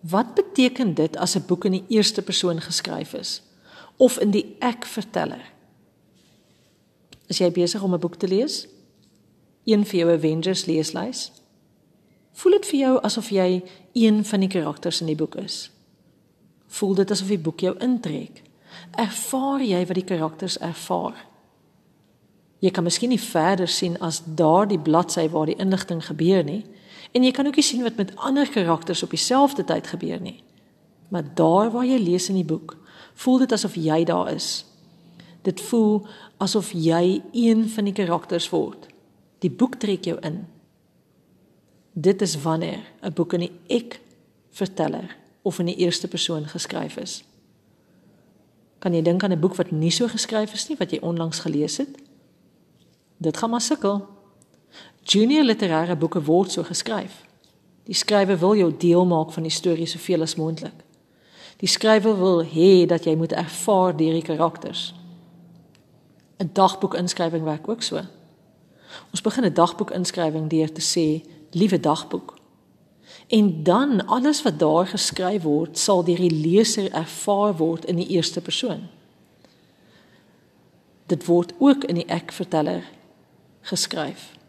Wat beteken dit as 'n boek in die eerste persoon geskryf is of in die ek-verteller? Is jy besig om 'n boek te lees? Een vir jou Avengers leeslys? Voel dit vir jou asof jy een van die karakters in die boek is? Voel dit asof die boek jou intrek? Ervaar jy wat die karakters ervaar? Jy kan miskien nie verder sien as daardie bladsy waar die inligting gebeur nie. En jy kan ook nie sien wat met ander karakters op dieselfde tyd gebeur nie. Maar daar waar jy lees in die boek, voel dit asof jy daar is. Dit voel asof jy een van die karakters word. Die boek trek jou in. Dit is wanneer 'n boek in die ek verteller of in die eerste persoon geskryf is. Kan jy dink aan 'n boek wat nie so geskryf is nie wat jy onlangs gelees het? Dit gaan maar sukkel. Junior literêre boeke word so geskryf. Die skrywer wil jou deel maak van die storie soveel as moontlik. Die skrywer wil hê dat jy moet ervaar deur die karakters. 'n Dagboek inskrywing werk ook so. Ons begin 'n dagboek inskrywing deur te sê, "Liewe dagboek." En dan alles wat daar geskryf word, sal deur die leser ervaar word in die eerste persoon. Dit word ook in die ek-verteller geskryf.